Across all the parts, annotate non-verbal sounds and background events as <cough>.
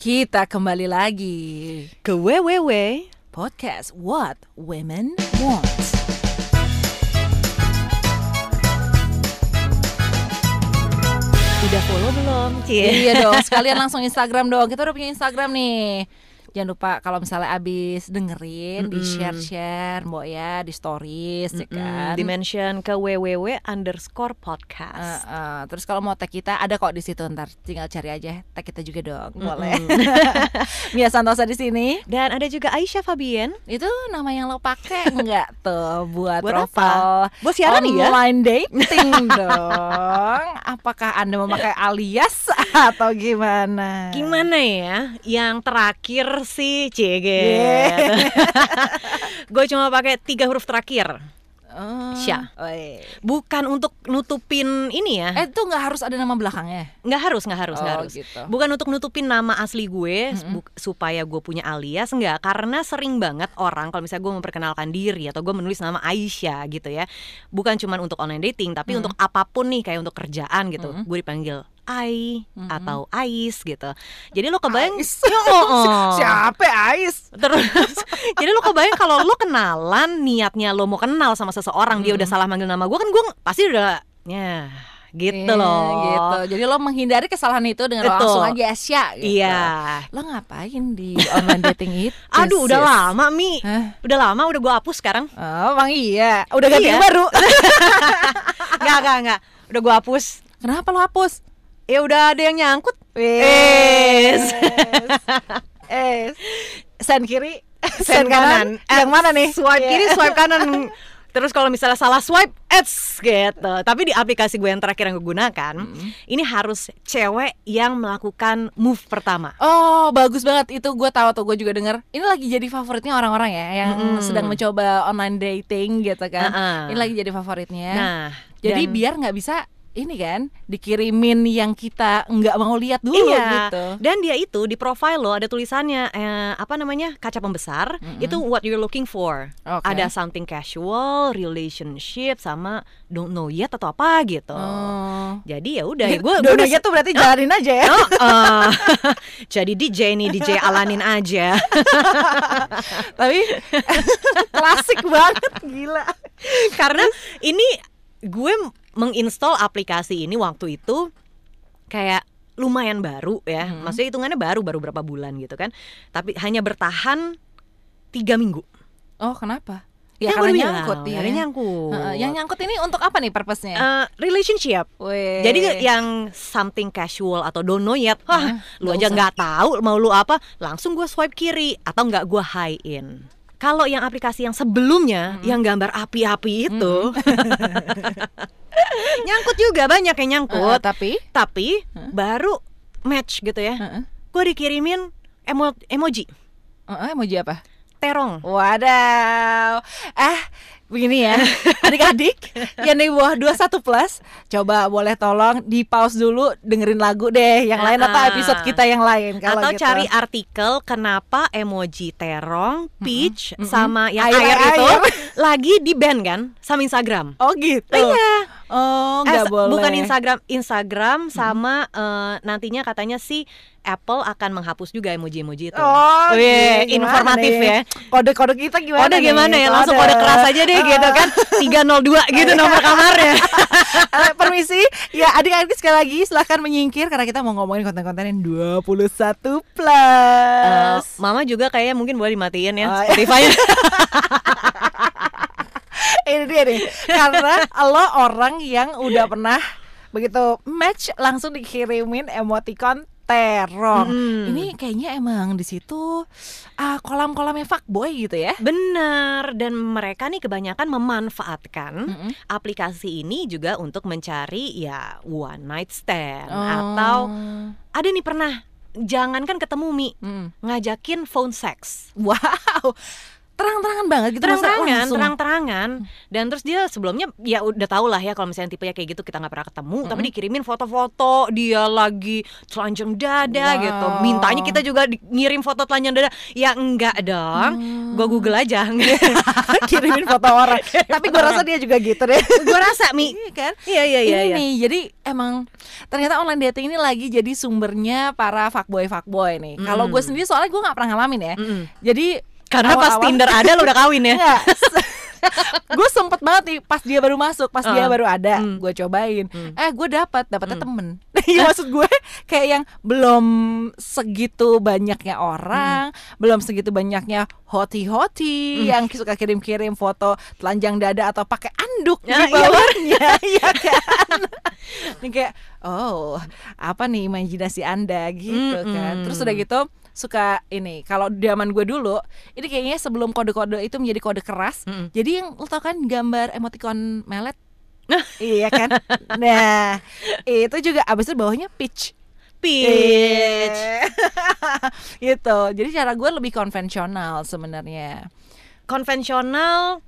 Kita kembali lagi ke WWW podcast What Women Want. Udah follow belum? Cie. Iya dong, <laughs> sekalian langsung Instagram dong. Kita udah punya Instagram nih. Jangan lupa kalau misalnya abis dengerin di share share, mbok ya di stories, ya kan. Di mention ke WWW underscore podcast. Uh, uh, terus kalau mau tag kita ada kok di situ ntar tinggal cari aja tag kita juga dong boleh. <laughs> Mia Santosa di sini. Dan ada juga Aisyah Fabian. Itu nama yang lo pakai enggak tuh buat, Buat profile Buat siaran nih ya? online dating <laughs> dong. Apakah anda memakai alias <laughs> atau gimana? Gimana ya? Yang terakhir sih CG. Yeah. <laughs> Gue cuma pakai tiga huruf terakhir. Oh, Sya. oh, iya. Bukan untuk nutupin ini ya. Eh itu nggak harus ada nama belakangnya. nggak harus, nggak harus, nggak Oh, harus. gitu. Bukan untuk nutupin nama asli gue bu- supaya gue punya alias, nggak. Karena sering banget orang kalau misalnya gue memperkenalkan diri atau gue menulis nama Aisyah gitu ya, bukan cuma untuk online dating, tapi untuk apa pun nih kayak untuk kerjaan gitu, gue dipanggil Ai atau Ais gitu. Jadi lo kebayang, Ais. <laughs> Ya, oh, oh. Siapa Ais? Terus <laughs> jadi lo kebayang kalau lo kenalan niatnya lo mau kenal sama seseorang dia udah salah manggil nama gue kan gue pasti udah ya gitu Iya, loh. Gitu. Jadi lo menghindari kesalahan itu dengan lo Betul. langsung aja Asia gitu. Iya. Lo ngapain di online dating itu? <laughs> Aduh udah lama Mi Hah? Udah lama udah gue hapus sekarang Oh, bang iya. Udah ganti Iya. baru. Enggak enggak enggak Udah gue hapus Kenapa lo hapus? Ya udah ada yang nyangkut Wes. Es. Sen kiri, sen, kanan. Yang mana nih? Swipe Iya. kiri swipe kanan <laughs> Terus kalau misalnya salah swipe Eits gitu Tapi di aplikasi gue yang terakhir yang gue gunakan Ini harus cewek yang melakukan move pertama Oh bagus banget itu gue tahu tuh gue juga denger ini lagi jadi favoritnya orang-orang ya yang Mm-mm. sedang mencoba online dating gitu kan Uh-uh. ini lagi jadi favoritnya Nah jadi dan- biar nggak bisa ini kan dikirimin yang kita nggak mau lihat dulu iya. gitu Dan dia itu di profile lo ada tulisannya eh, apa namanya kaca pembesar itu what you're looking for. Oke. Ada something casual, relationship sama don't know yet atau apa gitu. oh. Jadi ya udah gue Dononya tuh berarti jalanin aja ya <laughs> jadi DJ nih DJ alanin aja. <laughs> tapi <laughs> klasik banget gila Karena ini gue menginstall aplikasi ini waktu itu kayak lumayan baru ya. Maksudnya hitungannya baru baru berapa bulan gitu kan. Tapi hanya bertahan tiga minggu. oh kenapa Ya, ya karena nyangkut ya karena nyangkut. Heeh, yang nyangkut ini untuk apa nih purpose-nya Eh, relationship. Weh. Jadi yang something casual atau don't know yet, wah, Hah, lu aja nggak tahu mau lu apa, langsung gue swipe kiri atau nggak gue high in. Kalau yang aplikasi yang sebelumnya yang gambar api-api itu, <laughs> nyangkut juga banyak yang nyangkut, tapi tapi baru match gitu ya. Heeh. Gue dikirimin emo emoji Heeh, emoji apa terong. Wadaw. Eh, begini ya. Adik-adik <laughs> yang di bawah 21 plus, coba boleh tolong di pause dulu dengerin lagu deh yang lain atau episode kita yang lain kalau Atau gitu. cari artikel kenapa emoji terong, peach, mm-mm. sama yang Air, air, itu air. lagi di ban kan sama Instagram. Oh gitu. Iya. Oh, Eh, nggak boleh. Bukan Instagram, Instagram sama eh, nantinya katanya sih Apple akan menghapus juga emoji-emoji itu. Oh, Wih, gimana informatif nih? ya. Kode-kode kita gimana? Kode nih? gimana ya? Langsung kode keras aja deh gitu kan. 302 gitu nomor kamarnya. <laughs> Eh, permisi, ya adik-adik sekali lagi silahkan menyingkir karena kita mau ngomongin konten-konten yang 21 Eh, plus. Mama juga kayaknya mungkin boleh dimatiin ya Oh, iya. Spotify. <laughs> ini dia nih karena lo orang yang udah pernah begitu match langsung dikirimin emoticon terong Mm-mm. ini kayaknya emang di situ ah kolam-kolamnya fuckboy gitu ya Benar dan mereka nih kebanyakan memanfaatkan Mm-mm. aplikasi ini juga untuk mencari ya one night stand Oh. atau ada nih pernah jangankan ketemu Mi Mm. ngajakin phone sex. wow terang-terangan banget gitu terang-terangan terang-terangan. Dan terus dia sebelumnya ya udah tau lah ya kalau misalnya tipenya kayak gitu kita nggak pernah ketemu tapi dikirimin foto-foto dia lagi telanjang dada Wow. gitu. Mintanya kita juga ngirim foto telanjang dada. Ya enggak dong gua google aja. <laughs> <laughs> Kirimin foto orang. Tapi gue rasa dia juga gitu deh. <laughs> Gua rasa mi. Iya kan? Iya iya iya ini iya. nih jadi emang ternyata online dating ini lagi jadi sumbernya para fuckboy fuckboy nih. Kalau gue sendiri soalnya gue nggak pernah ngalamin ya. Mm-mm. jadi karena pas awal-awal- Tinder ada lo udah kawin ya? <laughs> Enggak. gue sempet banget nih pas dia baru masuk pas dia Uh, baru ada hmm. gue cobain. Hmm. eh gue dapat dapatnya temen. <laughs> Iya, maksud gue kayak yang belum segitu banyaknya orang belum segitu banyaknya hoti hoti yang suka kirim kirim foto telanjang dada atau pakai anduk Ya, di iya, bawahnya. <laughs> Iya kan? Ini kayak oh apa nih imajinasi anda? Gitu kan. Mm-mm. terus udah gitu suka ini kalau zaman gue dulu ini kayaknya sebelum kode-kode itu menjadi kode keras Mm-mm. jadi yang lo tau kan gambar emoticon melet? Nah. <laughs> iya kan? Nah itu juga abis itu bawahnya peach pitch. <laughs> Gitu jadi cara gue lebih konvensional sebenarnya. Konvensional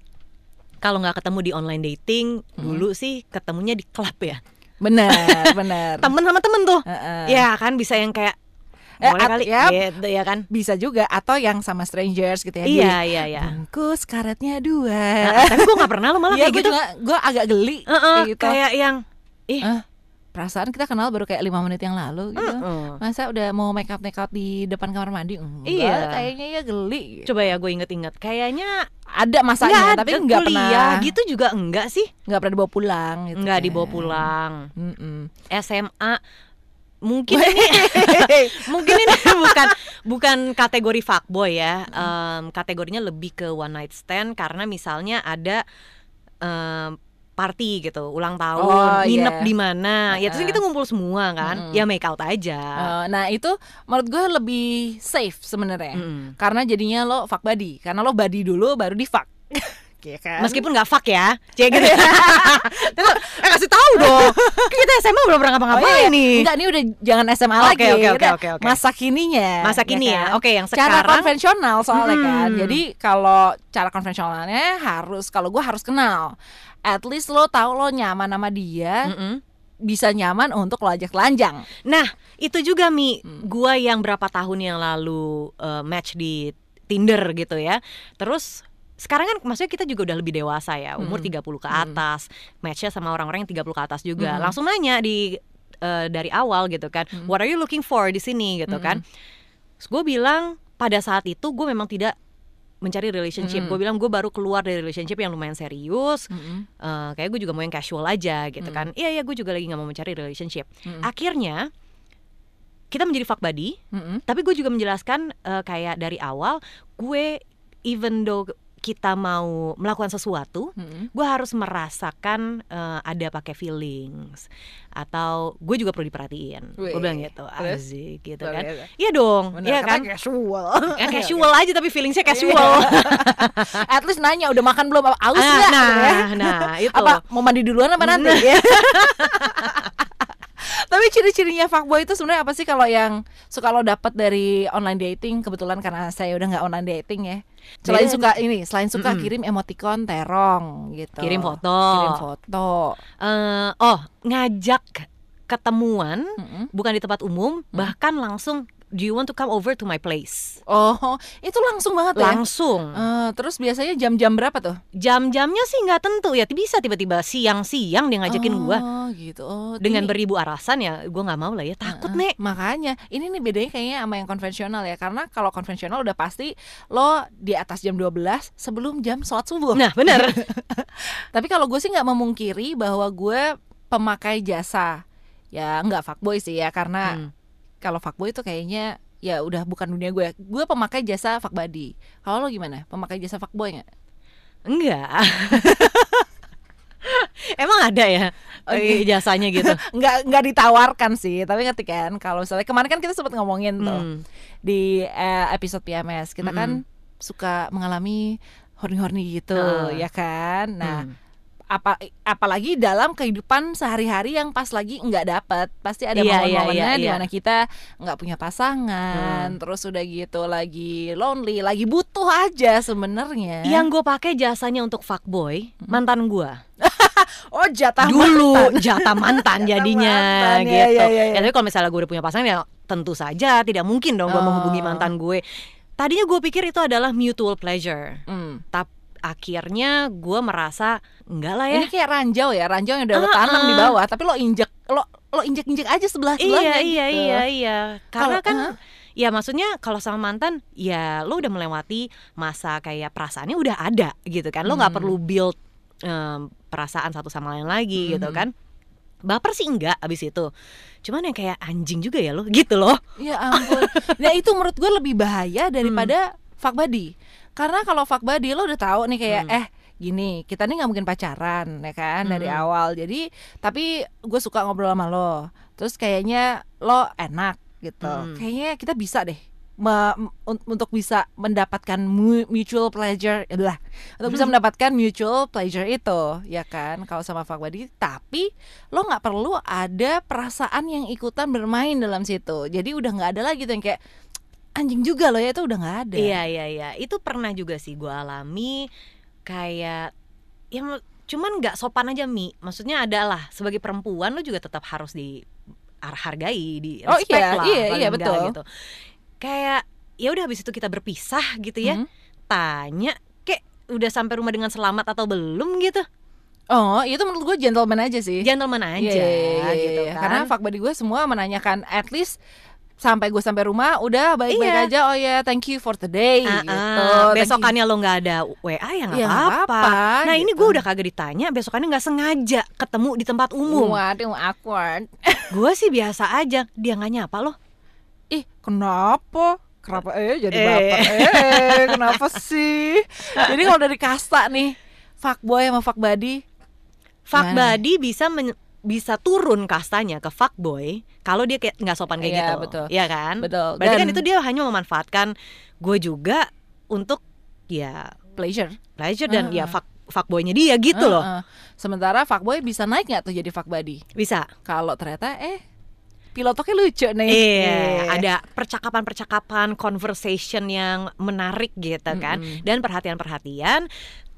kalau nggak ketemu di online dating dulu sih ketemunya di klub ya. Benar benar. <laughs> Temen sama temen tuh. Heeh. ya kan bisa yang kayak Eh, boleh kali. ya. gitu ya kan? bisa juga. Atau yang sama strangers gitu ya. Iya iya iya. bungkus karetnya dua. Nah, tapi gue nggak pernah lo malah Iya kayak gitu. juga gue agak geli Heeh, kayak gitu. kayak yang ih. Ah, perasaan kita kenal baru kayak lima menit yang lalu gitu. Heeh. masa udah mau make up make up di depan kamar mandi? Enggak, Iya. kayaknya ya geli. Coba ya gue inget-inget. Kayaknya ada masanya nggak tapi ada nggak kuliah pernah. Gitu juga enggak sih? Nggak pernah dibawa pulang gitu nggak kan. dibawa pulang. Mm-mm. SMA mungkin <laughs> ini <laughs> mungkin ini bukan bukan kategori fuckboy ya Em, kategorinya lebih ke one night stand karena misalnya ada em, party gitu ulang tahun Oh, nginep iya. di mana ya terus Heeh. kita ngumpul semua kan Mm-mm. ya make out aja Eh, nah itu menurut gue lebih safe sebenarnya Mm-mm. karena jadinya lo fuck buddy karena lo buddy dulu baru di fuck <laughs> Iya kan? meskipun nggak fuck ya cek gitu Tetep, eh kasih tahu dong Kan kita SMA belum pernah Oh, ngapa-ngapain iya. nih Enggak, ini udah jangan SMA Oke, lagi. oke, oke, oke, oke. Masa kininya. Masa kini ya. kan? Oke, yang Cara sekarang- konvensional soalnya kan. Hmm. Jadi kalau cara konvensionalnya harus kalau gue harus kenal. At least lo tahu lo nyaman sama dia, Mm-mm. bisa nyaman untuk lo ajak telanjang. Nah, itu juga Mi, Hmm. gua yang berapa tahun yang lalu eh, match di Tinder gitu ya. Terus sekarang kan maksudnya kita juga udah lebih dewasa ya, umur Hmm. 30 ke Hmm. atas. Matchnya sama orang-orang yang 30 ke atas juga. Hmm. Langsung nanya di eh, dari awal gitu kan. Hmm. What are you looking for di sini gitu Hmm. kan. Terus gue bilang pada saat itu gue memang tidak mencari relationship. Hmm. Gue bilang gue baru keluar dari relationship yang lumayan serius. Mm-mm. Eh, kayak gue juga mau yang casual aja gitu Hmm. kan. Iya iya gue juga lagi nggak mau mencari relationship. Mm-mm. Akhirnya kita menjadi fuck buddy, Mm-mm. tapi gue juga menjelaskan eh, kayak dari awal gue even though kita mau melakukan sesuatu, Mm-mm. gue harus merasakan eh, ada pakai feelings atau gue juga perlu diperhatiin. Gue bilang gitu, asik gitu kan. Iya dong, Bener, iya kan. casual. Ya, casual aja tapi feelingsnya Iya. casual. <laughs> At least nanya udah makan belum apa aus Ah, nah, gitu ya. nah itu. apa mau mandi duluan apa nanti ya? <laughs> <laughs> Tapi ciri-cirinya fuckboy itu sebenarnya apa sih kalau yang suka lo dapat dari online dating kebetulan karena saya udah nggak online dating ya. Selain Beda. suka ini, selain suka Mm-mm. kirim emoticon terong gitu. Kirim foto. Kirim foto. Eh, oh, ngajak ketemuan Mm-mm. bukan di tempat umum, Hmm. bahkan langsung do you want to come over to my place? Oh, itu langsung banget ya. Langsung. Eh, terus biasanya jam-jam berapa tuh? Jam-jamnya sih nggak tentu ya, bisa tiba-tiba siang-siang dia ngajakin gua Oh, gitu. Oh, dengan ini- beribu alasan ya, gua nggak mau lah ya, takut Heeh. nek. Makanya ini nih bedanya kayaknya sama yang konvensional ya Karena kalau konvensional udah pasti lo di atas jam 12 sebelum jam sholat subuh Nah bener. <laughs> Tapi kalau gue sih nggak memungkiri bahwa gue pemakai jasa Ya nggak fuckboy sih ya Karena Hmm. Kalau fuckboy itu kayaknya ya udah bukan dunia gue Gue pemakai jasa fuck buddy Kalau lo gimana? Pemakai jasa fuckboy nggak? Enggak. <laughs> Emang ada ya Oke. eh, jasanya gitu. <laughs> nggak nggak ditawarkan sih Tapi ngerti kan Kalau misalnya kemarin kan kita sempat ngomongin tuh Hmm. di eh, episode PMS kita kan suka mengalami horny-horny gitu ya kan nah Hmm. Apa apalagi dalam kehidupan sehari-hari yang pas lagi nggak dapet pasti ada Iya, iya, momen-momennya di iya. mana kita nggak punya pasangan terus udah gitu lagi lonely lagi butuh aja sebenarnya Yang gue pakai jasanya untuk fuckboy mantan gue. <laughs> oh jatah Dulu mantan. jatah mantan jadinya mantan, gitu. iya, iya, iya, iya. Ya tapi kalau misalnya gue udah punya pasangan ya tentu saja tidak mungkin dong gue Oh. menghubungi mantan gue. Tadinya gue pikir itu adalah mutual pleasure. Hmm. Tapi akhirnya gue merasa enggak lah ya. Ini kayak ranjau ya, ranjau yang udah lo Ah, tanam di ah. bawah, tapi lo injek, lo lo injek injek aja sebelah Iya sebelahnya iya gitu. iya iya. Karena Kalau- kan ah. ya maksudnya kalau sama mantan ya lo udah melewati masa kayak perasaannya udah ada gitu kan. Lo nggak Hmm. perlu build em, perasaan satu sama lain lagi gitu Mhm. kan. Baper sih enggak abis itu. Cuman yang kayak anjing juga ya lo gitu loh. Ya ampun. nah itu menurut gue lebih bahaya Hmm. daripada fuck buddy. Karena kalau fuck buddy lo udah tahu nih kayak Hmm. eh gini kita nih nggak mungkin pacaran ya kan dari Hmm. awal. Jadi tapi gue suka ngobrol sama lo. Terus kayaknya lo enak gitu. Hmm. Kayaknya kita bisa deh me- un- untuk bisa mendapatkan mu- mutual pleasure lah untuk bisa mendapatkan mutual pleasure itu ya kan kalau sama buddy tapi lo nggak perlu ada perasaan yang ikutan bermain dalam situ jadi udah nggak ada lagi tuh yang kayak anjing juga lo ya itu udah nggak ada Iya iya iya. Itu pernah juga sih gue alami kayak ya cuman nggak sopan aja mi. Maksudnya adalah sebagai perempuan lo juga tetap harus di har- hargai, di Oh, respect iya, lah. iya, iya, betul. Gitu. Kayak ya udah habis itu kita berpisah gitu ya. Mhm. Tanya kayak udah sampai rumah dengan selamat atau belum gitu. oh itu menurut gue gentleman aja sih Gentleman aja Iya, iya, iya, gitu iya. kan. karena fuck buddy gue semua menanyakan at least sampai gue sampai rumah udah baik-baik Iya. aja oh ya thank you for today Ah, gitu ah. Besokannya lo nggak ada WA ya nggak Ya, apa-apa. Nah ini gitu. gue udah kagak ditanya, besokannya nggak sengaja ketemu di tempat umum. waduh awkward <laughs> Gue sih biasa aja, dia nggak nyapa loh. Ih, kenapa? Kenapa eh jadi Eh. baper? Eh, kenapa sih? Jadi kalau dari kasta nih, fuckboy sama fuck buddy, Fuck buddy bisa men- bisa turun kastanya ke fuckboy kalau dia kayak nggak sopan kayak Iya, gitu. betul. Iya kan? betul. Berarti kan itu dia hanya memanfaatkan gue juga untuk ya pleasure pleasure dan Ah. ya fuck fuckboynya dia gitu loh. Heeh. Sementara fuckboy bisa naik nggak tuh jadi fuck buddy? Bisa. Kalau ternyata eh pilotoknya lucu nih. Iya, Eh. ada percakapan-percakapan, conversation yang menarik gitu kan, Mm-mm. dan perhatian-perhatian,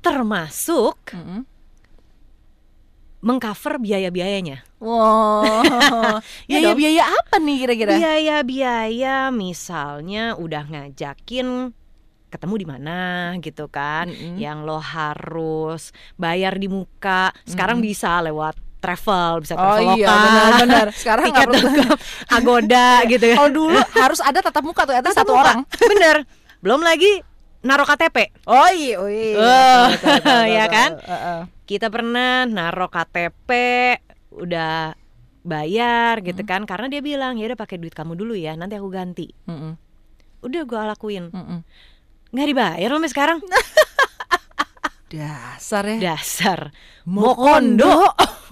termasuk Mm-mm. Mengcover biaya-biayanya. Wow. <laughs> Iya Biaya dong. biaya apa nih kira-kira? Biaya-biaya, misalnya udah ngajakin ketemu di mana gitu kan, Mm-mm. yang lo harus bayar di muka. Sekarang Mm-mm. bisa lewat travel, bisa Oh traveloka, iya benar-benar. Sekarang nggak tiket dot.com, Agoda <laughs> gitu ya. Kalau dulu harus ada tatap muka tuh, Tatap satu muka. orang. <laughs> Bener. Belum lagi naruh KTP. Oh iya, oh iya. Oh, Betul, betul, betul, ya kan? Heeh. Kita pernah naruh KTP udah bayar gitu kan. Karena dia bilang ya udah pakai duit kamu dulu ya nanti aku ganti. Mm-mm, udah gua lakuin. Mm-mm. nggak dibayar sampai sekarang. <laughs> Dasar ya. dasar. Mokondo. <laughs>